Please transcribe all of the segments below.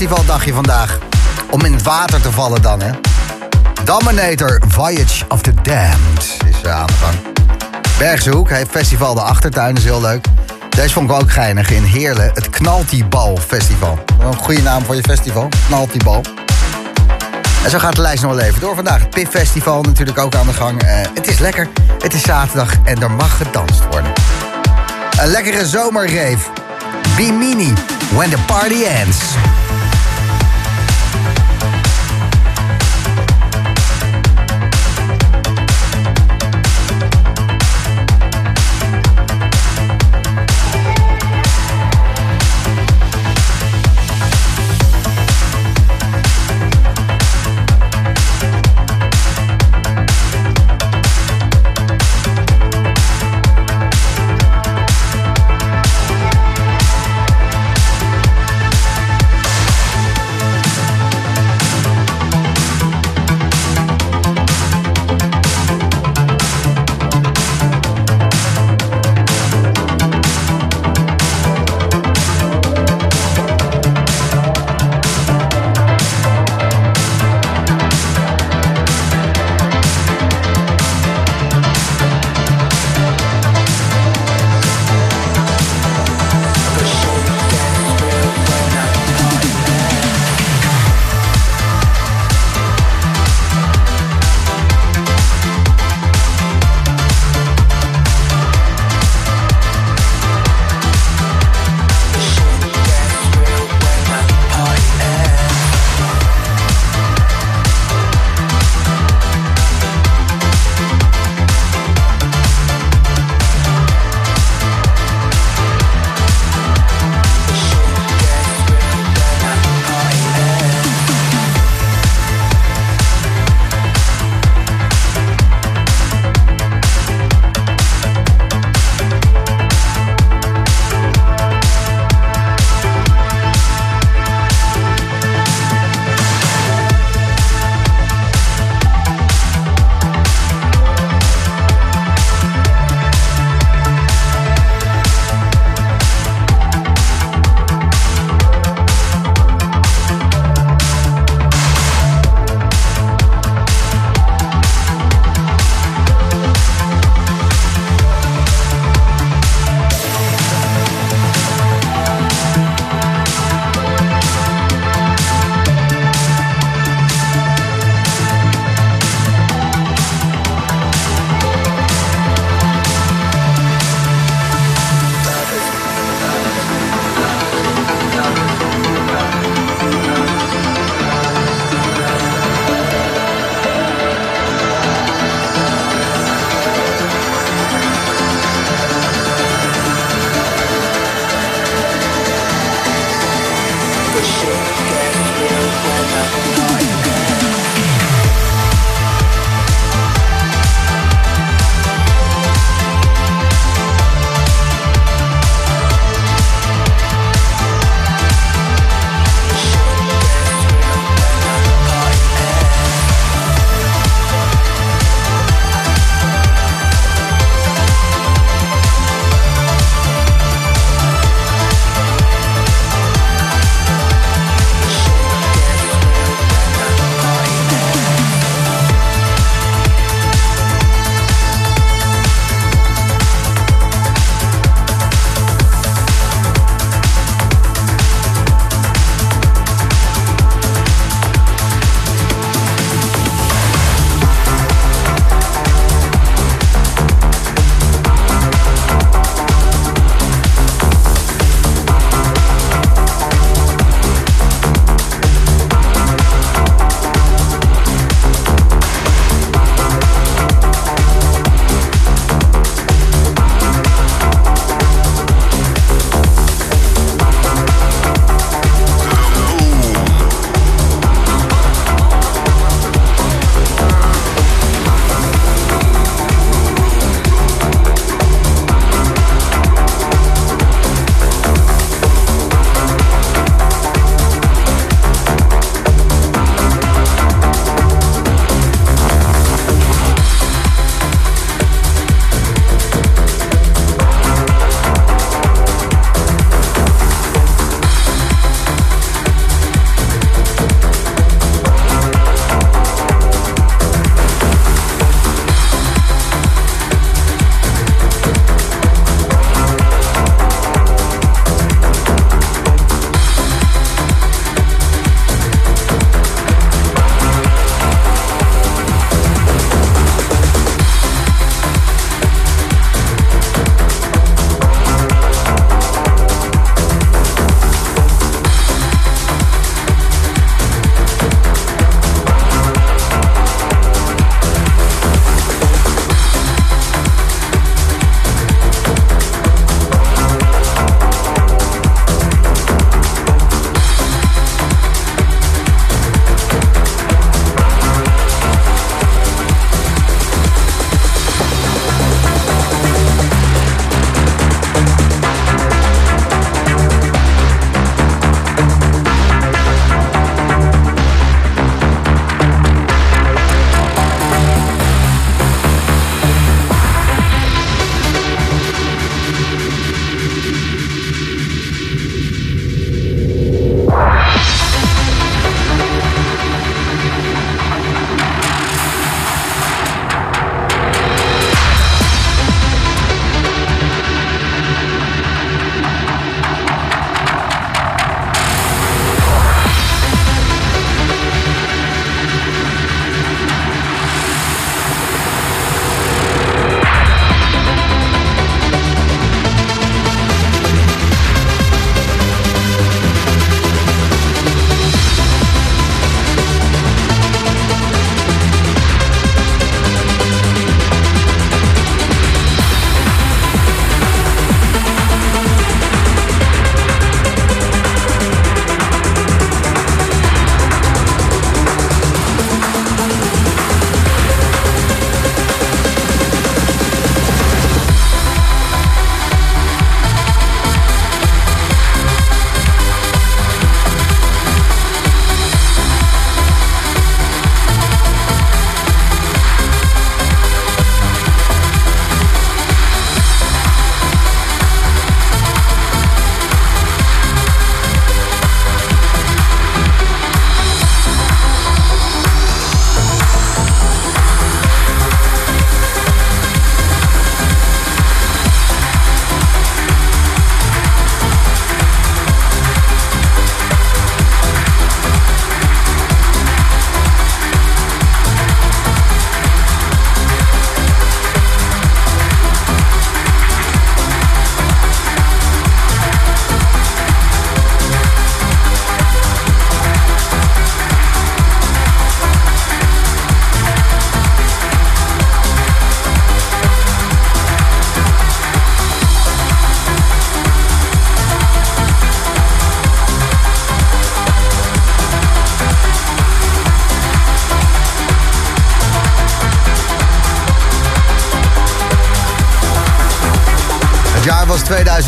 Festivaldagje vandaag. Om in het water te vallen dan, hè. Dominator Voyage of the Damned is aan de gang. Bergse Hoek heeft festival de Achtertuin, is heel leuk. Deze vond ik ook geinig in Heerlen. Het Knaltiebal Festival. Een goede naam voor je festival. Knaltiebal. En zo gaat de lijst nog wel even door. Vandaag het PIF Festival natuurlijk ook aan de gang. Uh, het is lekker. Het is zaterdag en er mag gedanst worden. Een lekkere zomerreef. Bimini. When the party ends.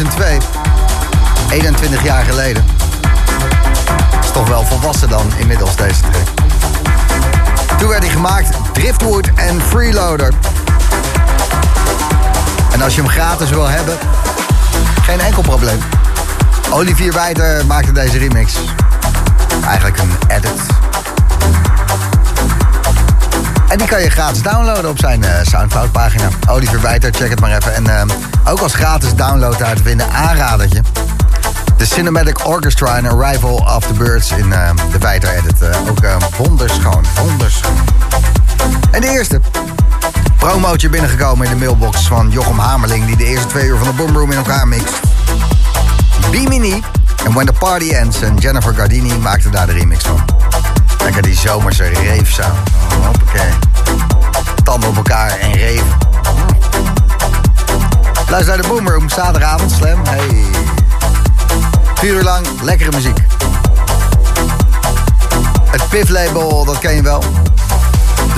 2002. 21 jaar geleden. Is toch wel volwassen dan inmiddels deze track. Toen werd hij gemaakt Driftwood en Freeloader. En als je hem gratis wil hebben, geen enkel probleem. Olivier Wijter maakte deze remix. Eigenlijk een edit. En die kan je gratis downloaden op zijn uh, Soundcloud pagina. Olivier Wijter, check het maar even. En uh, ook als gratis download uit te vinden, aanradertje. De Cinematic Orchestra en Arrival of the Birds in uh, de Wijter edit. ook wonderschoon, wonderschoon. En de eerste. Promootje binnengekomen in de mailbox van Jochem Hamerling... die de eerste twee uur van de Boomroom in elkaar mixt. Bimini en When the Party Ends en Jennifer Gardini maakten daar de remix van. Lekker die zomerse. Oh, hoppakee. Tanden op elkaar en reven. Luister naar de Boomroom, zaterdagavond, slam. Hey. Vier uur lang, lekkere muziek. Het Piff-label, dat ken je wel.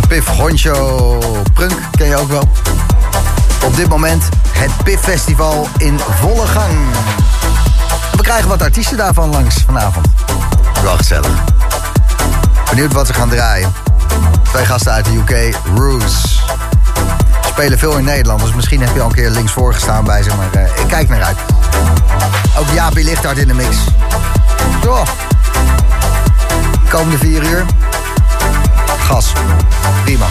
De Piff Honcho Prunk ken je ook wel. Op dit moment het Piff Festival in volle gang. we krijgen wat artiesten daarvan langs vanavond. Wel gezellig. Benieuwd wat ze gaan draaien. Twee gasten uit de UK, Roos. Spelen veel in Nederland, dus misschien heb je al een keer links voor gestaan bij ze, maar uh, ik kijk naar uit. Ook Jaapie Lichthart in de mix. Oh. Komende vier uur. Gas. Prima.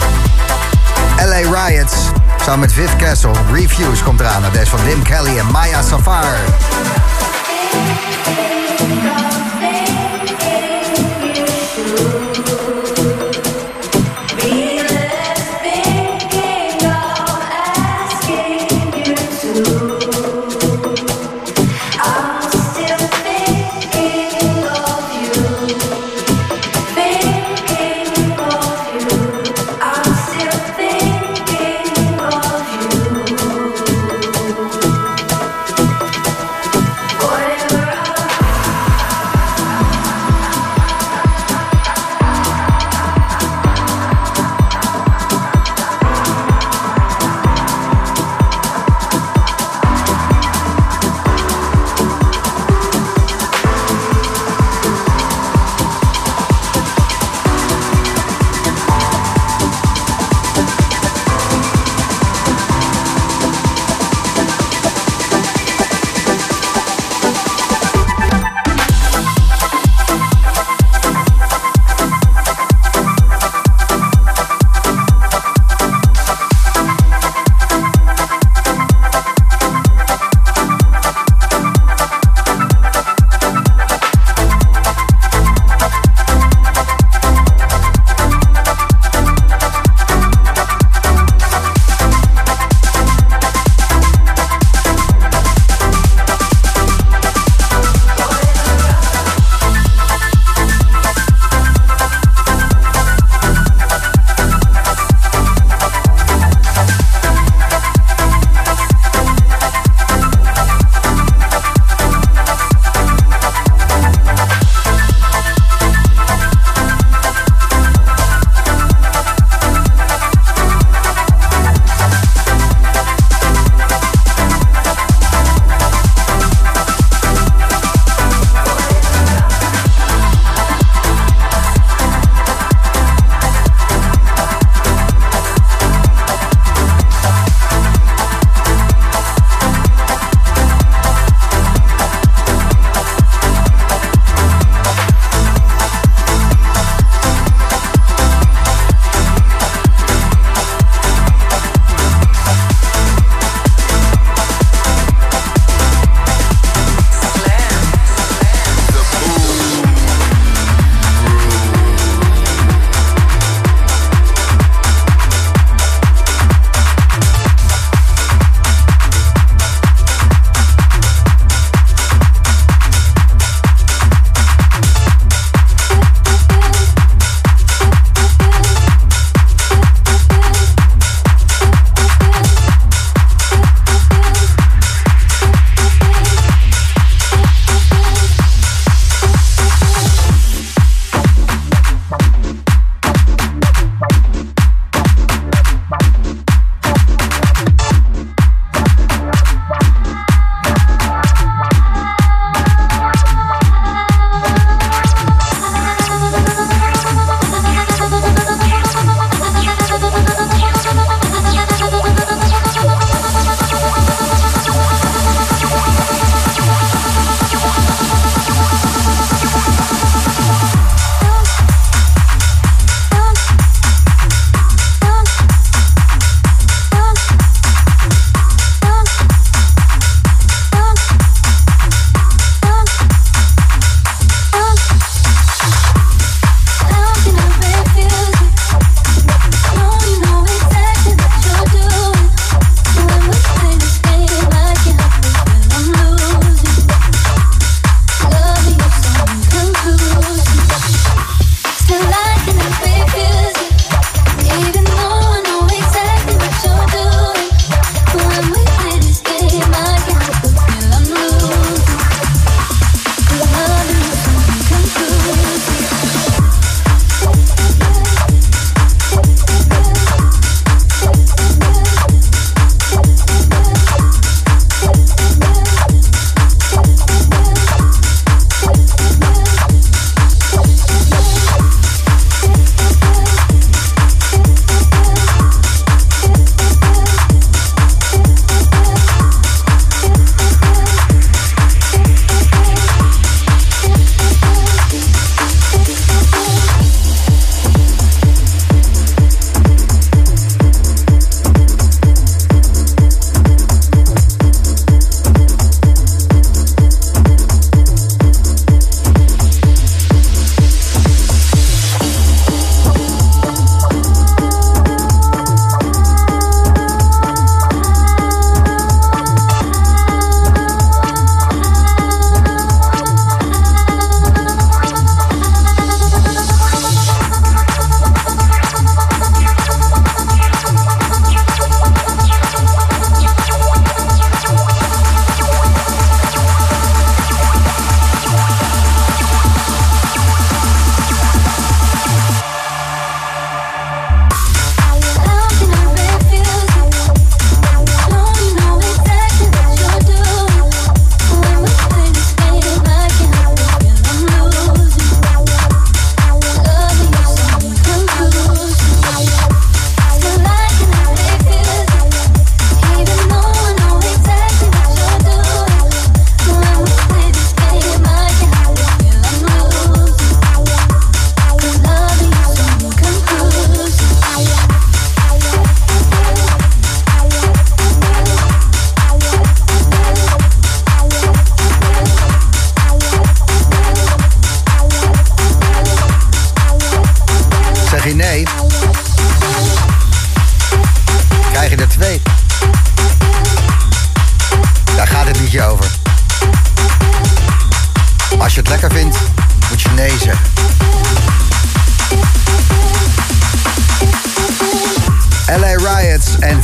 LA Riots. Samen met Viv Castle. Reviews komt eraan. Deze van Dim Kelly en Maya Safar.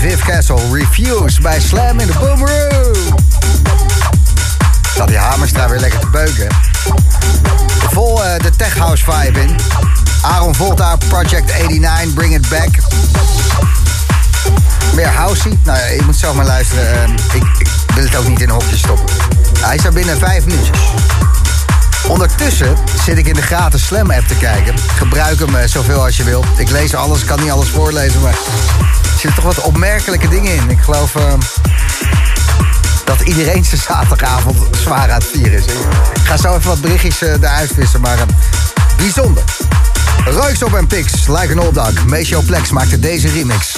Viv Castle Refuse bij Slam in de Boom Room. Staat die Hamerstra weer lekker te beuken. Vol uh, de tech house vibe in. Aaron Volta, Project 89, Bring It Back. Meer housey. Nou ja, je moet zelf maar luisteren. Uh, ik, wil het ook niet in een hokje stoppen. Hij is er binnen vijf minuutjes. Ondertussen zit ik in de gratis Slam app te kijken. Gebruik hem uh, zoveel als je wil. Ik lees alles, kan niet alles voorlezen, maar zitten toch wat opmerkelijke dingen in. Ik geloof uh, dat iedereen zijn zaterdagavond zwaar aan het vieren is. Ik ga zo even wat berichtjes uh, eruit vissen, maar bijzonder. Royksop en Pix, Like an Old Dog. Maceo Plex maakte deze remix.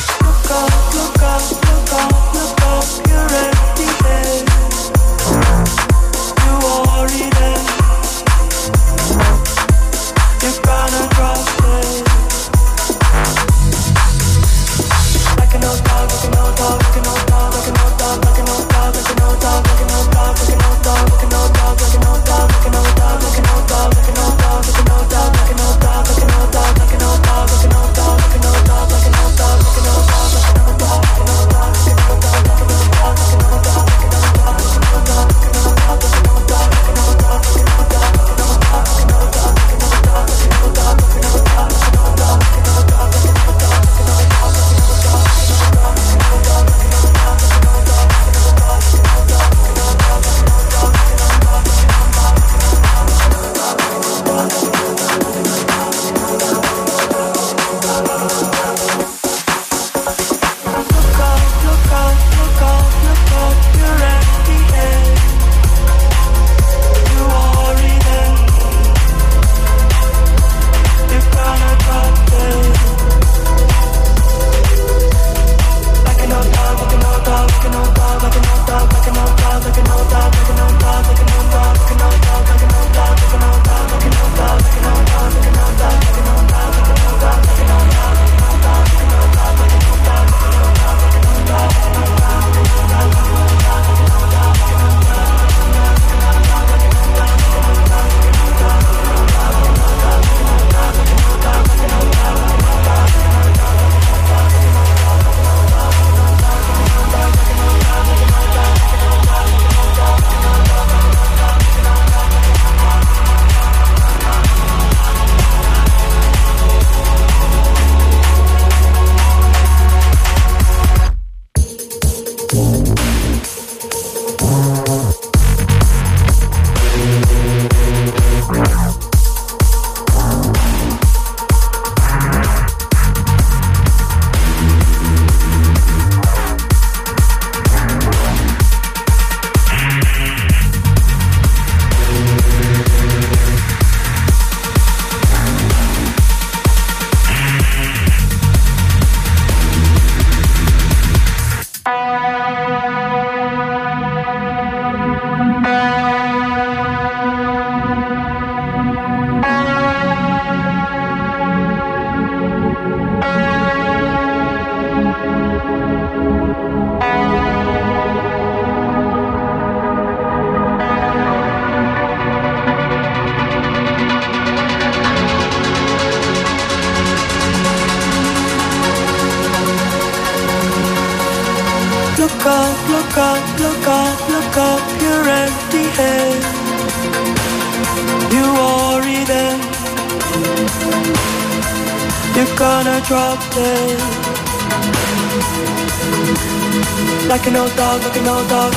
dog, look at no dog.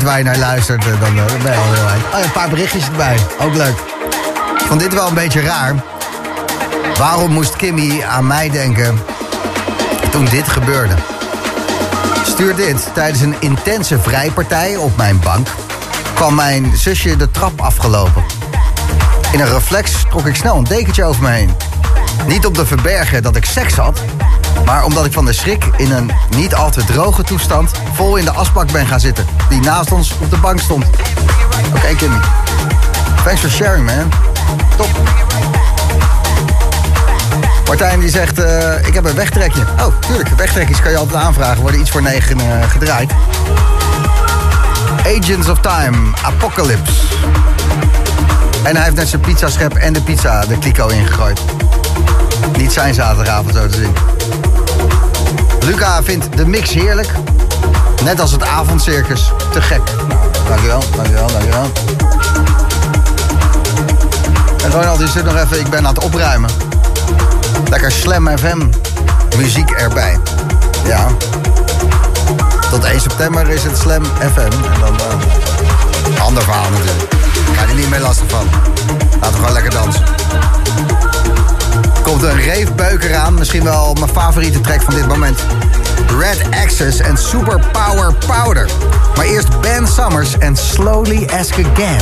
Waar je naar luistert, eh, dan, eh, dan ben je al heel eind. Oh, een paar berichtjes erbij. Ook leuk. Ik vond dit wel een beetje raar. Waarom moest Kimmy aan mij denken toen dit gebeurde? Stuur dit. Tijdens een intense vrijpartij op mijn bank kwam mijn zusje de trap afgelopen. In een reflex trok ik snel een dekentje over me heen. Niet om te verbergen dat ik seks had, maar omdat ik van de schrik in een niet al te droge toestand vol in de asbak ben gaan zitten. Die naast ons op de bank stond. Oké, Kimmy. Thanks for sharing, man. Top. Martijn die zegt, uh, ik heb een wegtrekje. Oh, tuurlijk, wegtrekjes kan je altijd aanvragen. Worden iets voor negen uh, gedraaid. Agents of Time, Apocalypse. En hij heeft net zijn pizzaschep en de pizza de kliko ingegooid. Niet zijn zaterdagavond zo te zien. Luca vindt de mix heerlijk. Net als het avondcircus. Te gek. Nou, dankjewel, dankjewel, dankjewel. En Ronald die zit nog even, ik ben aan het opruimen. Lekker Slam FM muziek erbij. Ja. Tot 1 september is het Slam FM. En dan uh, ander verhaal natuurlijk. Ga er niet meer lastig van. Laten we gewoon lekker dansen. Komt een reefbeuker aan. Misschien wel mijn favoriete track van dit moment. Red Access en Super Power Powder. Maar eerst Ben Summers en Slowly Ask Again.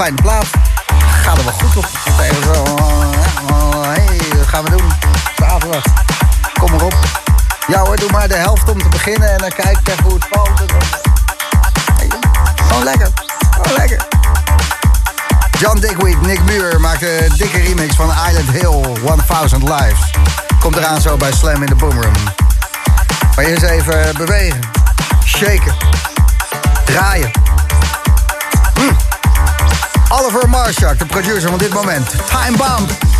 Fijne plaat. Gaat er wel goed op. Even zo. Hey, wat gaan we doen? Zaterdag. Kom maar op. Ja hoor, doe maar de helft om te beginnen en dan kijk even hoe het valt. Gewoon lekker. Gewoon lekker. John Digweed, Nick Muir maakte een dikke remix van Island Hill 1000 Lives. Komt eraan zo bij Slam in de Boomroom. Maar eerst even bewegen. Shaken. Draaien. Oliver Marshak, de producer van dit moment. Time Bomb.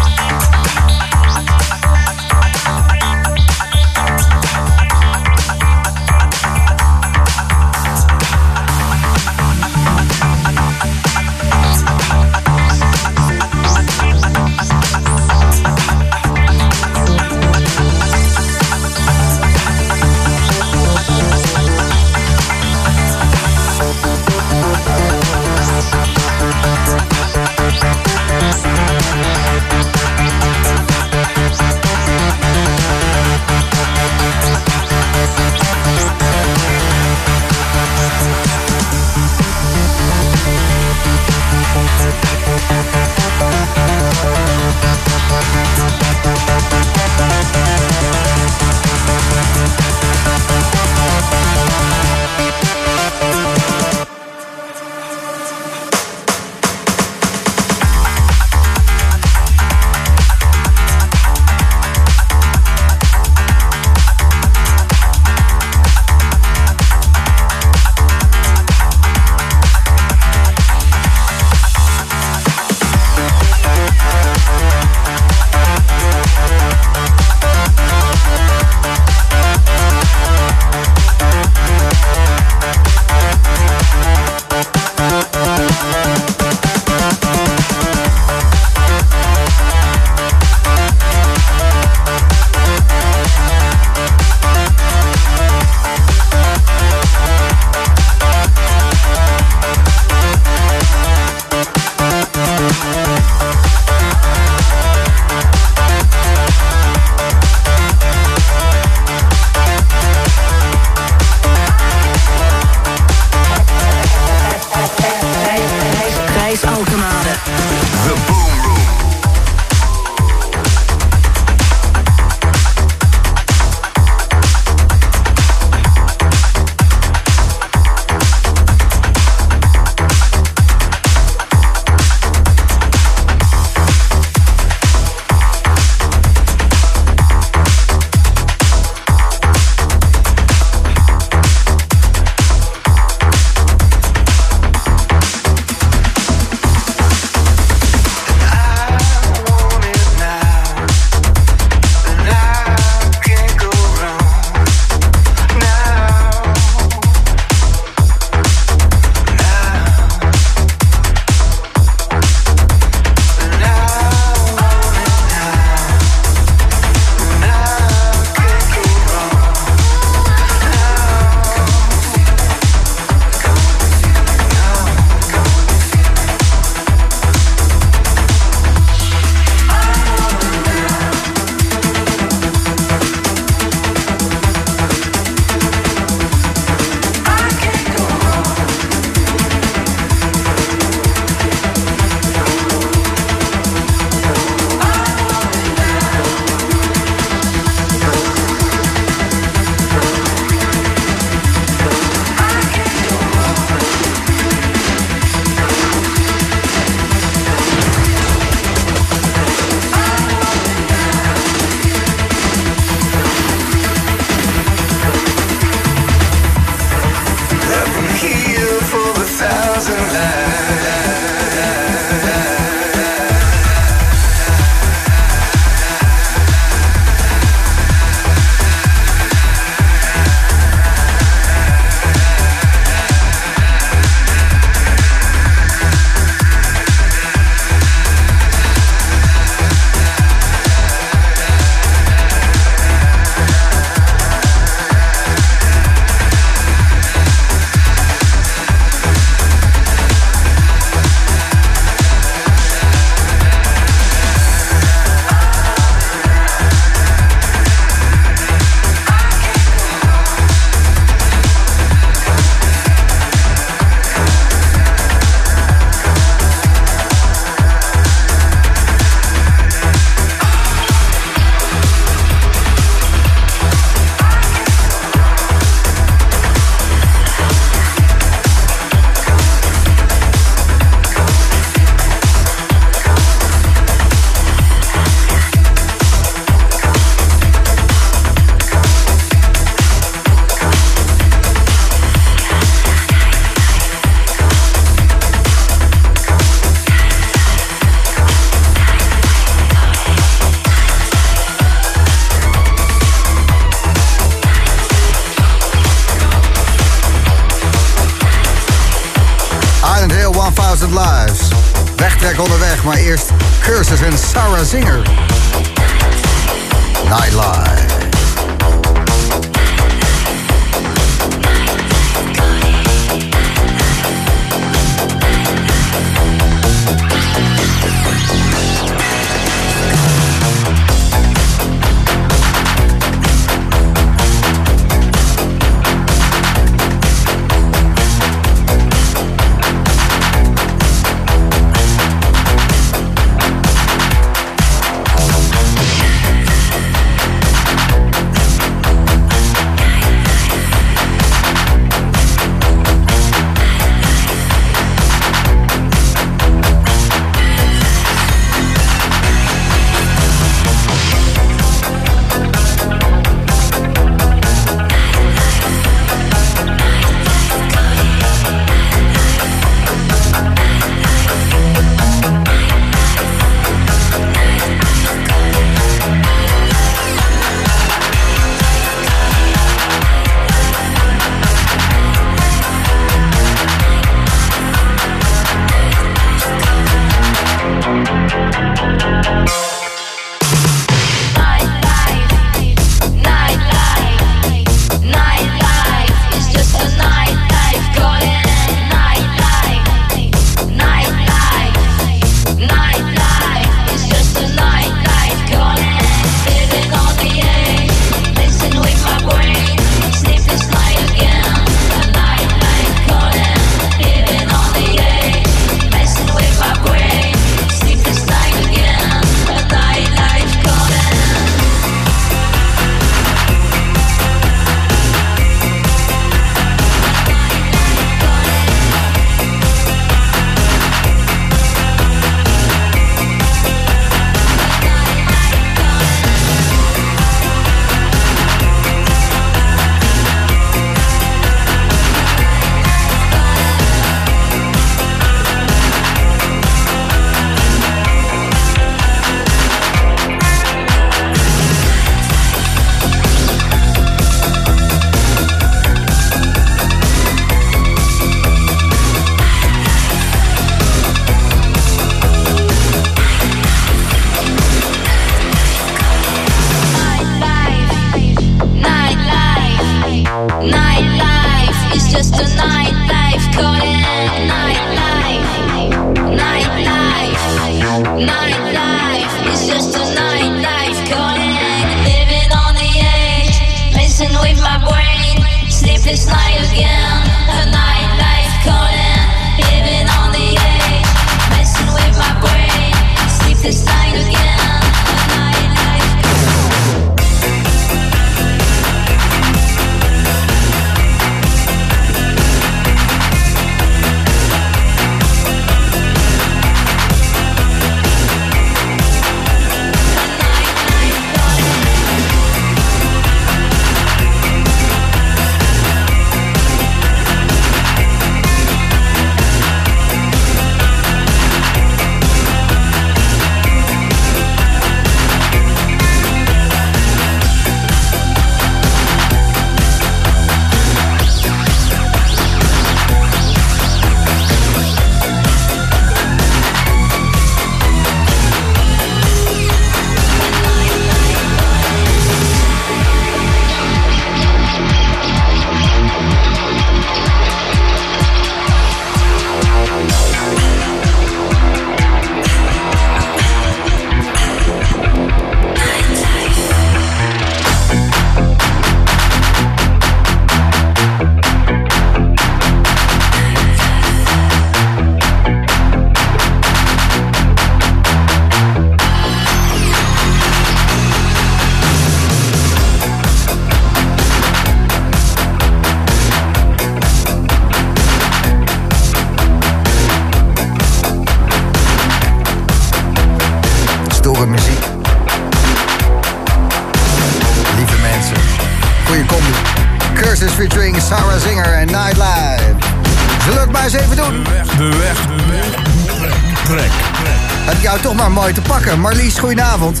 Goedenavond.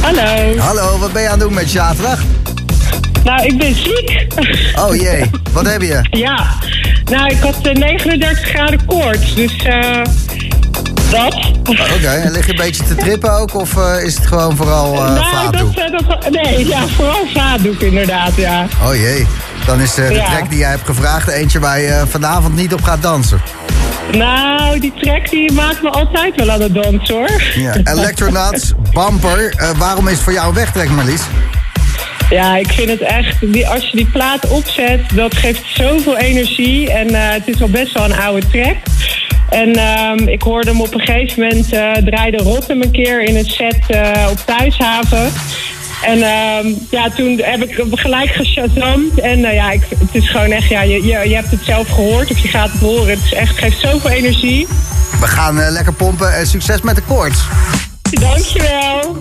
Hallo. Hallo, wat ben je aan het doen met zaterdag? Nou, ik ben ziek. Oh jee, wat heb je? Ja, Nou, ik had 39 graden koorts, dus dat. Oké, en lig je een beetje te trippen ook? Of is het gewoon vooral uh, nou, vaatdoek? Dat, dat, nee, ja, vooral vaatdoek inderdaad, ja. Oh jee, dan is de track die jij hebt gevraagd eentje waar je vanavond niet op gaat dansen. Nou, die track die maakt me altijd wel aan het dansen hoor. Ja, Electronauts, Bumper. Uh, waarom is het voor jou een wegtrek, Marlies? Ja, ik vind het echt, die, als je die plaat opzet, dat geeft zoveel energie. En uh, het is al best wel een oude track. En uh, ik hoorde hem op een gegeven moment, uh, draaide Rotterdam een keer in een set op Thuishaven. En uh, ja, toen heb ik gelijk geshazamd. En uh, ja, ik, het is gewoon echt, ja, je, je, je, hebt het zelf gehoord of je gaat het horen. Het is echt, geeft zoveel energie. We gaan uh, lekker pompen en succes met de koorts. Dankjewel.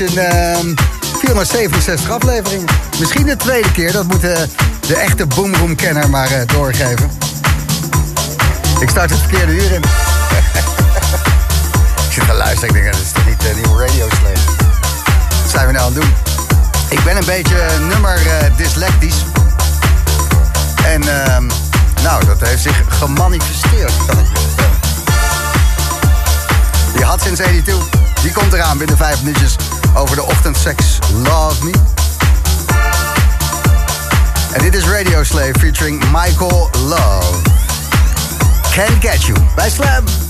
Is uh, 467 afleveringen. Misschien de tweede keer, dat moet de echte boomroom-kenner maar uh, doorgeven. Ik start het verkeerde uur in. ik zit te luisteren, ik denk, dat is toch niet de nieuwe radio. Wat zijn we nou aan het doen? Ik ben een beetje nummer dyslectisch. En ehm, nou, dat heeft zich gemanifesteerd. Die had sinds 82. Die komt eraan binnen vijf minuutjes over de ochtendseks Love Me. En dit is Radio Slave featuring Michael Love. Can't Get You bij Slam.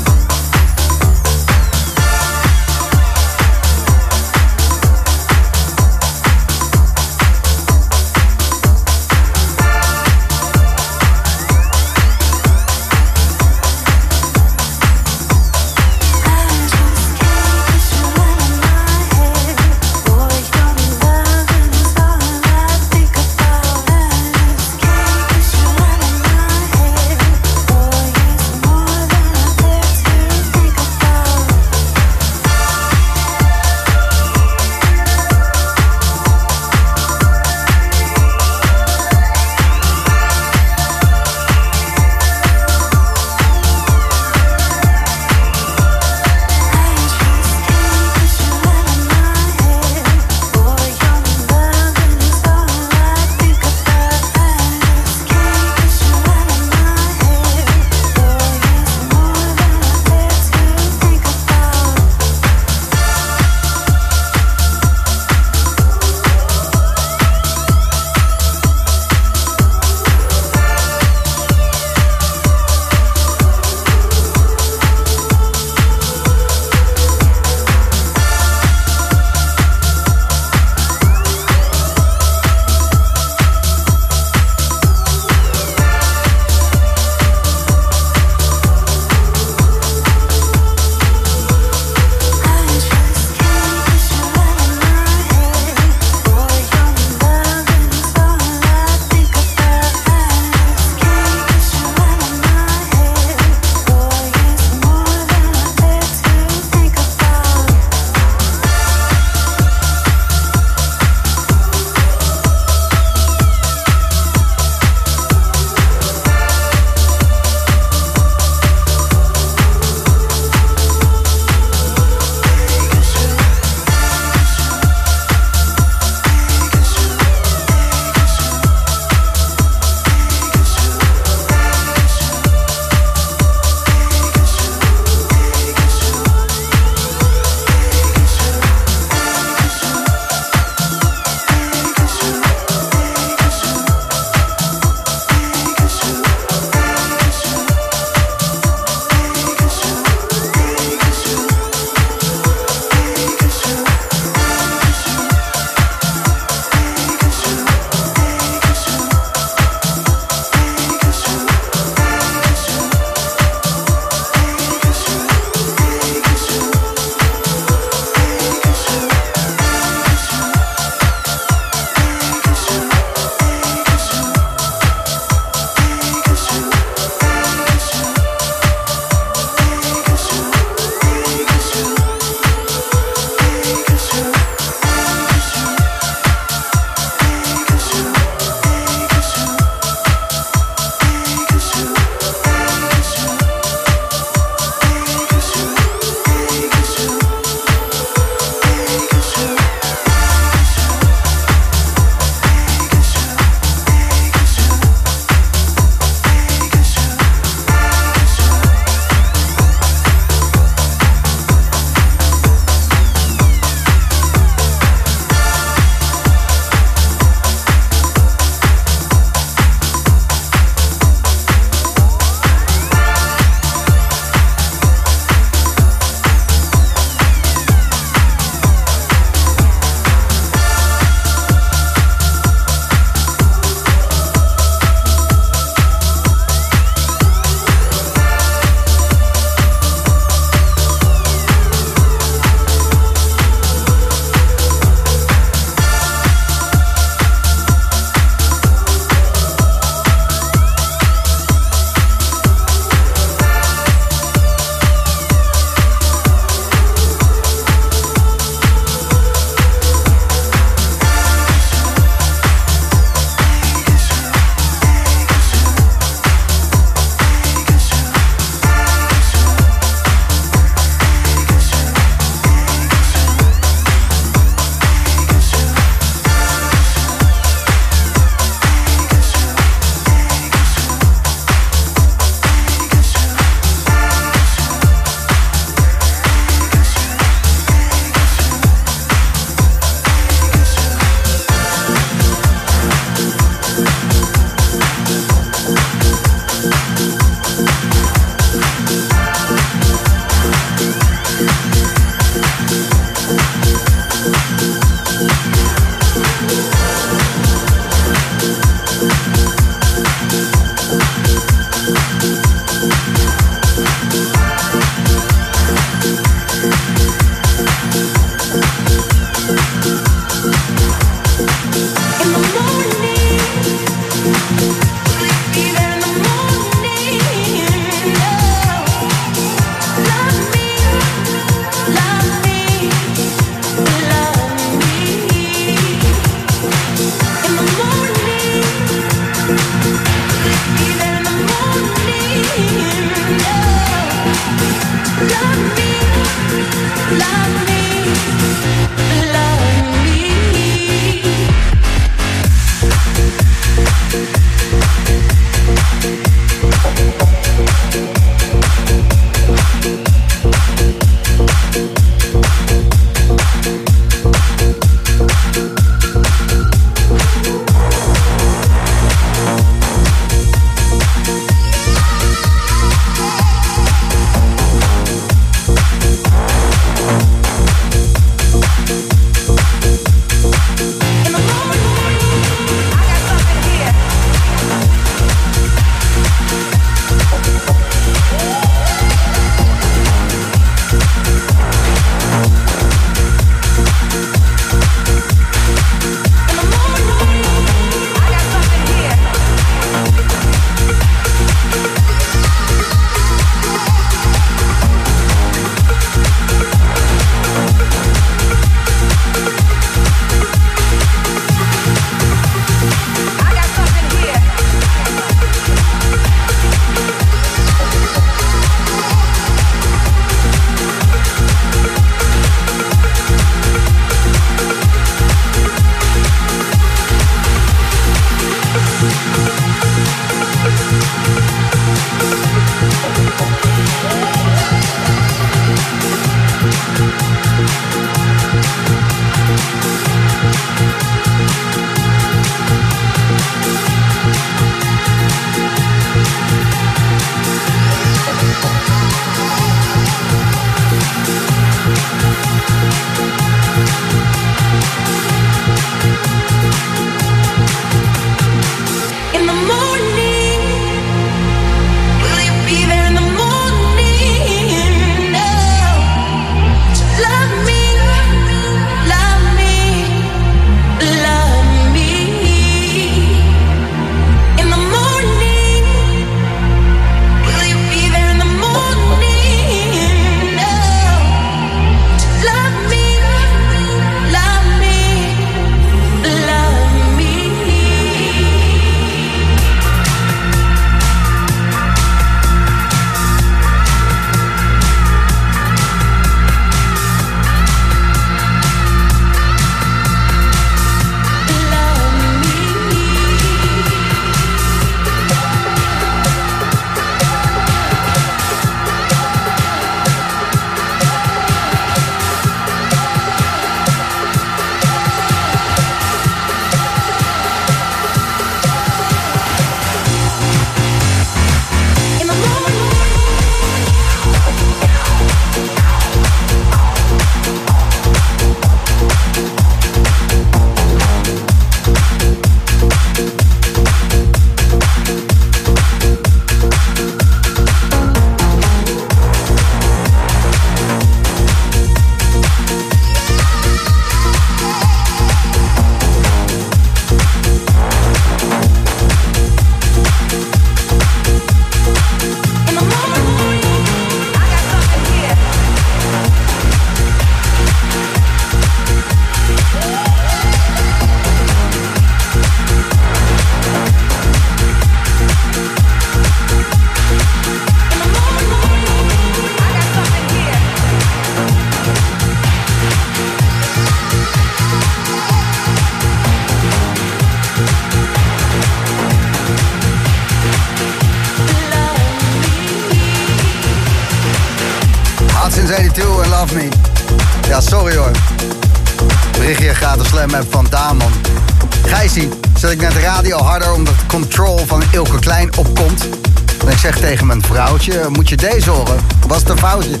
Moet je deze horen. Was het een foutje?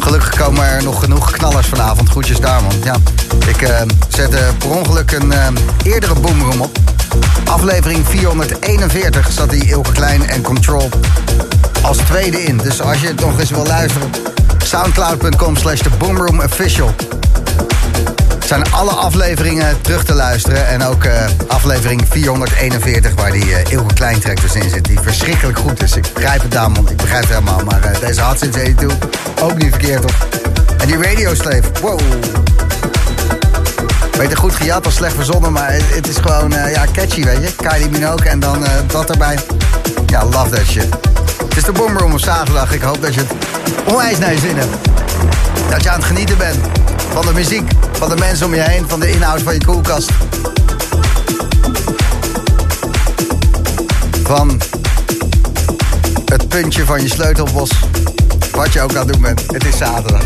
Gelukkig komen er nog genoeg knallers vanavond. Groetjes daar, man. Ja, ik uh, zette per ongeluk een uh, eerdere boomroom op. Aflevering 441 zat die Ilke Klein en Control als tweede in. Dus als je het nog eens wil luisteren... soundcloud.com slash the boomroom official zijn alle afleveringen terug te luisteren. En ook uh, aflevering 441, waar die uh, Ilke Kleintrek dus in zit. Die verschrikkelijk goed is. Ik begrijp het, Damon. Ik begrijp het helemaal. Maar uh, deze had sinds 82 ook niet verkeerd op. En die Radio Slave, wow. Beter goed gejat als slecht verzonnen, maar het, het is gewoon ja, catchy, weet je. Kylie Minogue en dan dat erbij. Ja, love that shit. Het is de Boomroom op zaterdag. Ik hoop dat je het onwijs naar je zin hebt. Dat je aan het genieten bent van de muziek, van de mensen om je heen, van de inhoud van je koelkast. Van het puntje van je sleutelbos. Wat je ook aan het doen bent. Het is zaterdag.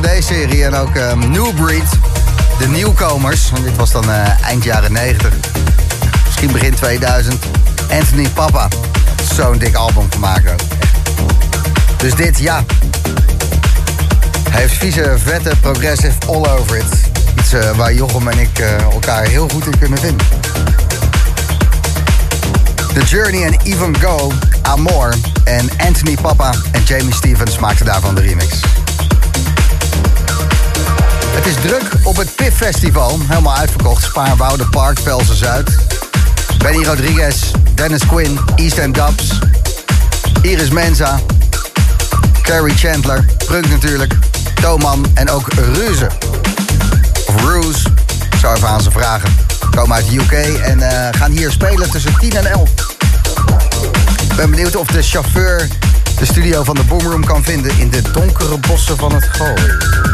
CD-serie en ook um, New Breed, de nieuwkomers. Want dit was dan uh, eind jaren 90, misschien begin 2000. Anthony Papa, zo'n dik album gemaakt ook. Dus dit, ja. Hij heeft vieze, vette, progressive all over it. Iets uh, waar Jochem en ik uh, elkaar heel goed in kunnen vinden. The Journey en Even Go, Amor en Anthony Papa en Jamie Stevens maakten daarvan de remix. Het is druk op het PIF Festival, helemaal uitverkocht. Spaarwouden Park, Velsen Zuid. Benny Rodriguez, Dennis Quinn, East End Dubs, Iris Menza, Carrie Chandler, Prunk natuurlijk, Toman en ook Ruze. Of Ruse, zou even aan ze vragen. Komen uit de UK en uh, gaan hier spelen tussen 10 en 11. Ik ben benieuwd of de chauffeur de studio van de Boomroom kan vinden in de donkere bossen van het Gooi.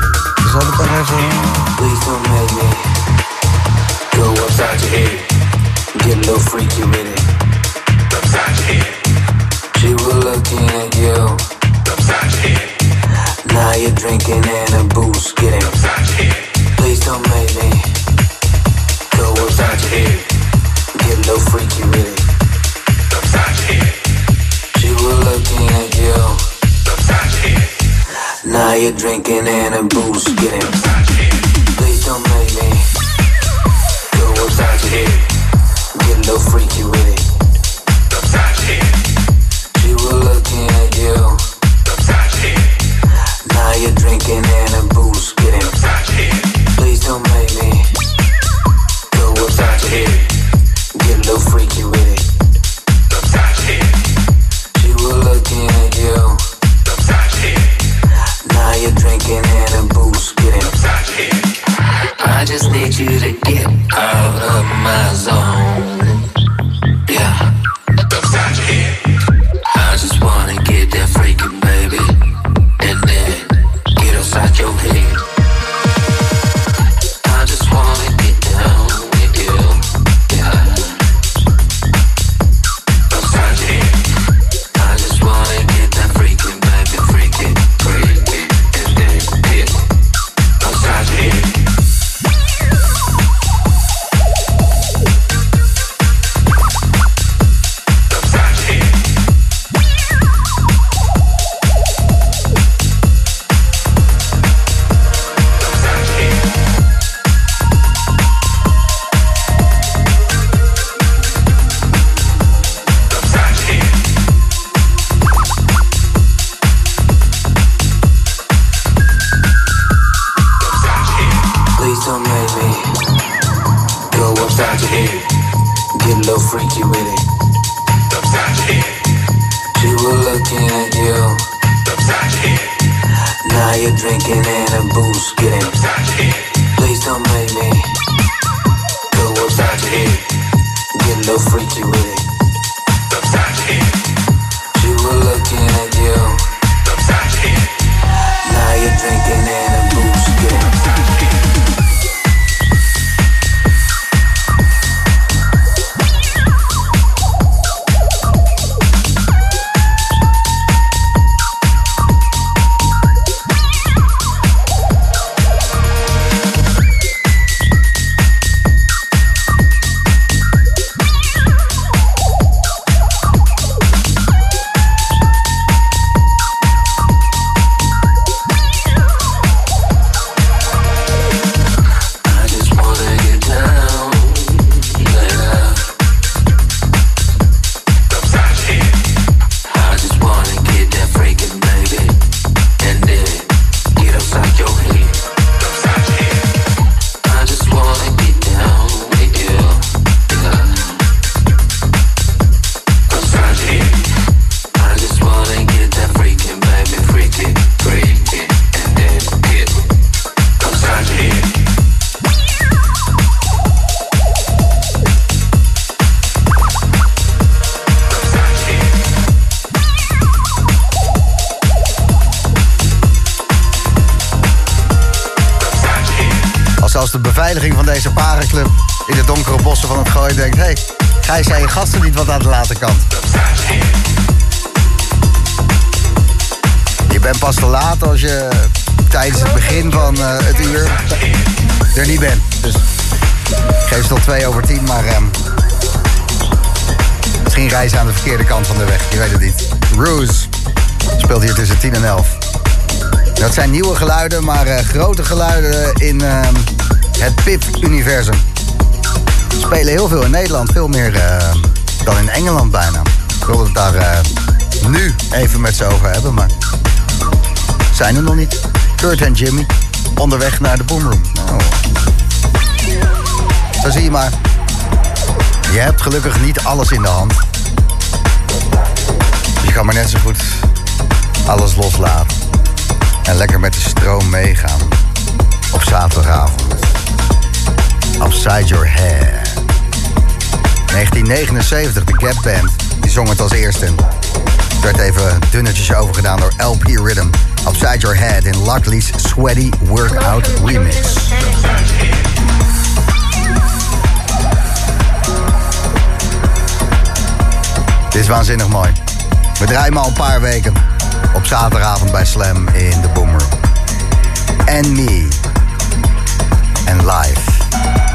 Dat ik dan even... Please don't make me go upside your head. Get a little freaky with it. Upside your head. She was looking at you. Upside your head. Now you're drinking and a boost getting upside your head. Please don't make me go upside your head. Get a little freaky with it. Upside your head. She was looking at Now you're drinking and a boost getting. Please don't make me go your head. Get a little freaky with it. Dat zijn nieuwe geluiden, maar uh, grote geluiden in ehm, het PIP-universum. Spelen heel veel in Nederland, veel meer dan in Engeland bijna. Ik wilde het daar eh, nu even met ze over hebben, maar zijn er nog niet. Kurt en Jimmy, onderweg naar de boomroom. Oh. Zo zie je maar. Je hebt gelukkig niet alles in de hand. Je kan maar net zo goed alles loslaten. En lekker met de stroom meegaan. Op zaterdagavond. Upside your head. 1979, de Gap Band. Die zong het als eerste. Er werd even dunnetjes overgedaan door LP Rhythm. Upside Your Head in Luckley's Sweaty Workout Remix. Dit is waanzinnig mooi. We draaien al een paar weken op zaterdagavond bij Slam in de Boomer. And Me. And Live.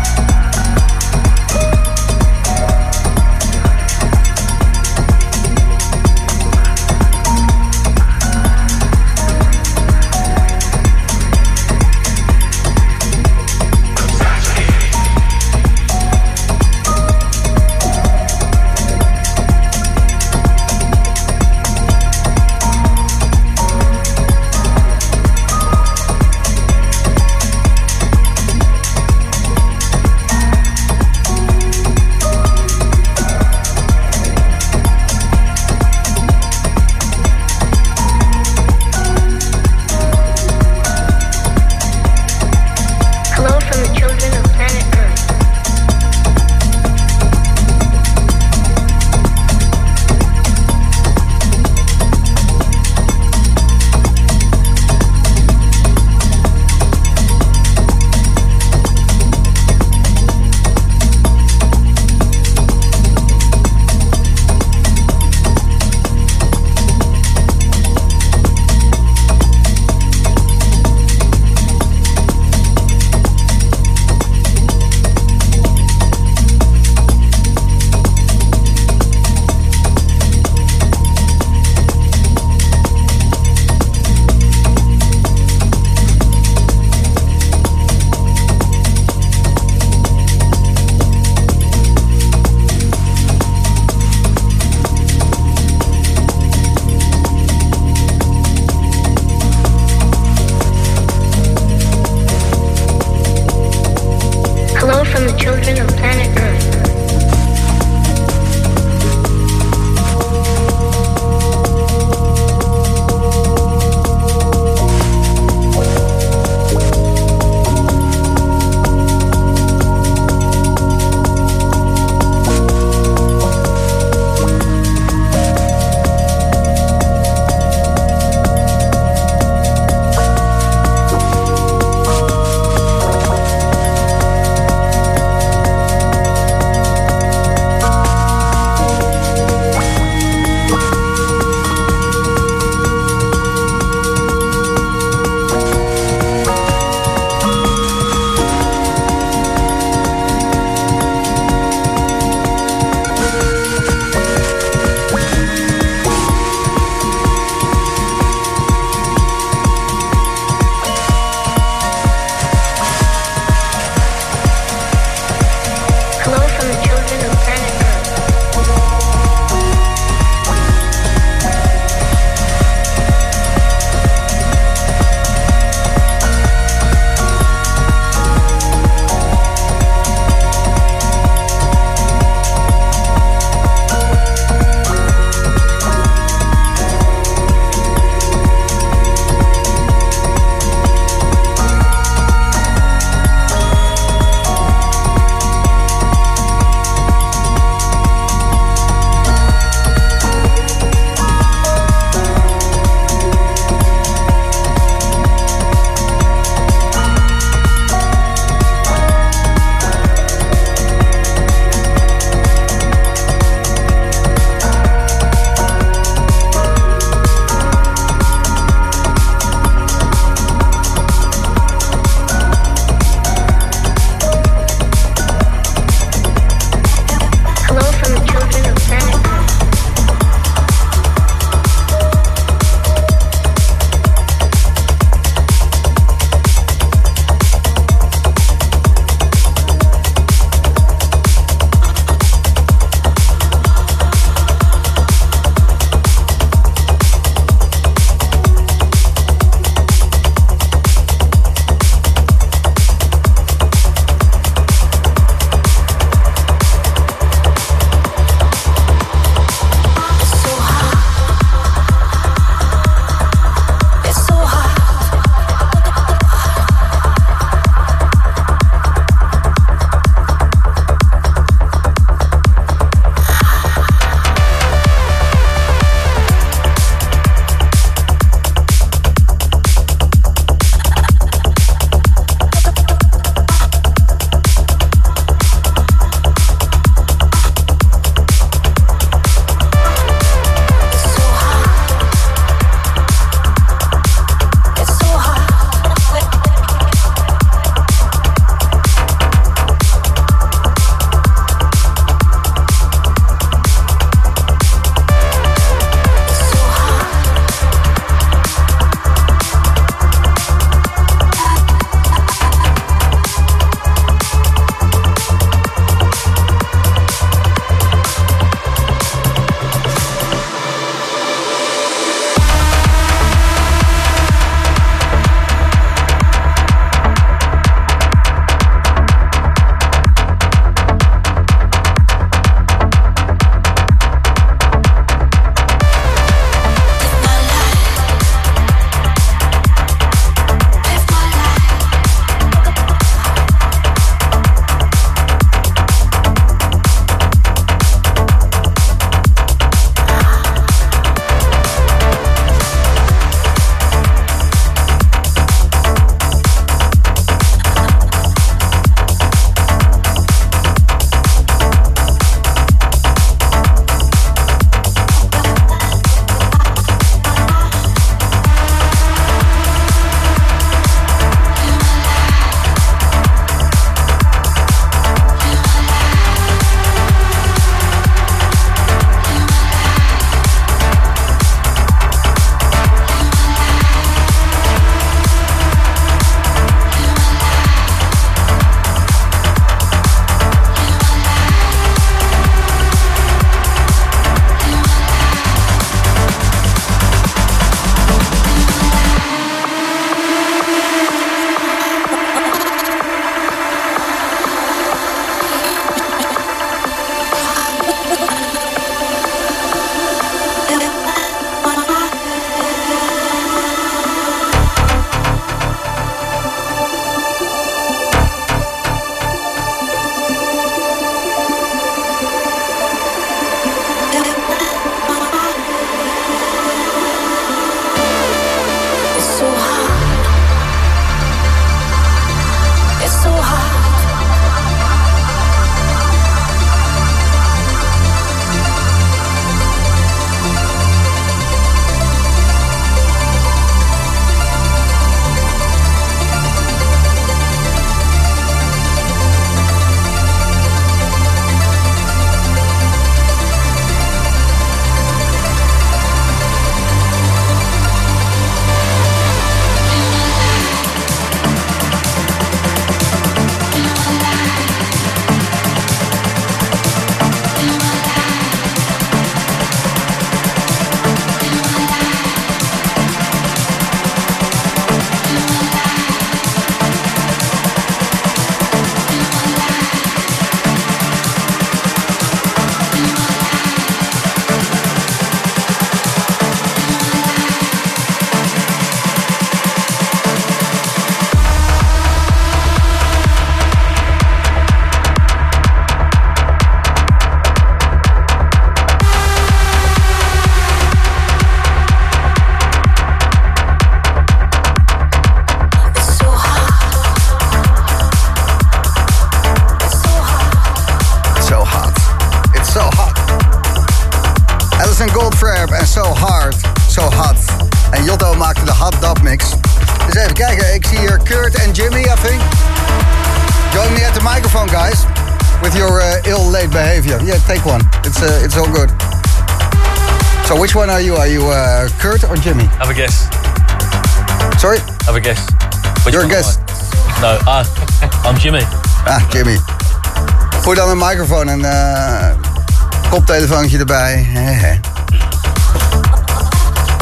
Koptelefoontje erbij. Hè, hè.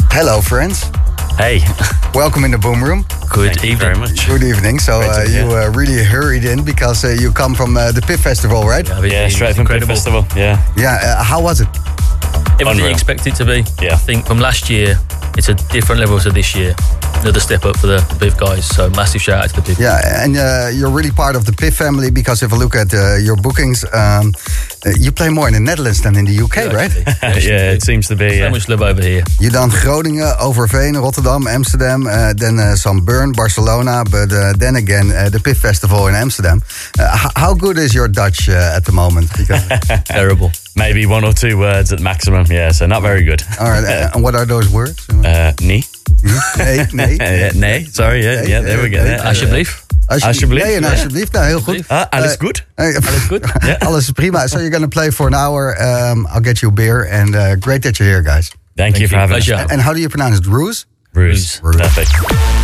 Hello, friends. Hey. Welcome in the boom room. Good Thank you very much. Good evening. So uh, you here. uh, really hurried in because uh, you come from uh, the Pit Festival, right? Yeah, Yeah, straight from Pit. Festival. Yeah. Yeah. Uh, how was it? Everything Unreal. you expect it to be. Yeah. I think from last year, it's a different level to this year. Another step up for the Biv guys. So massive shout out to the Biv. Yeah, and uh, you're really part of the PIF family because if I look at uh, your bookings, um, you play more in the Netherlands than in the UK, right? yeah, it seems to be. So Yeah. much love over here. You done Groningen, Overveen, Rotterdam, Amsterdam, uh, then uh, some Bern, Barcelona, but uh, then again uh, the Piff festival in Amsterdam. Uh, how good is your Dutch uh, at the moment? Because, Terrible. Maybe one or two words at maximum. Yeah, so not very good. all right, uh, and what are those words? Uh, nee. nee, nee. Nee. Sorry. Yeah, yeah. There we go. nee. Yeah. Alsjeblieft. Alsjeblieft, Nee, alsjeblieft. Nou, heel goed. Ah, alles Uh, goed? Hey, Alles goed? Ja. Alles is prima. So you're going to play for an hour. Um, I'll get you a beer. And uh, great that you're here, guys. Thank, you for having us. Pleasure. And how do you pronounce it? Ruse? Bruce. Bruce. Perfect.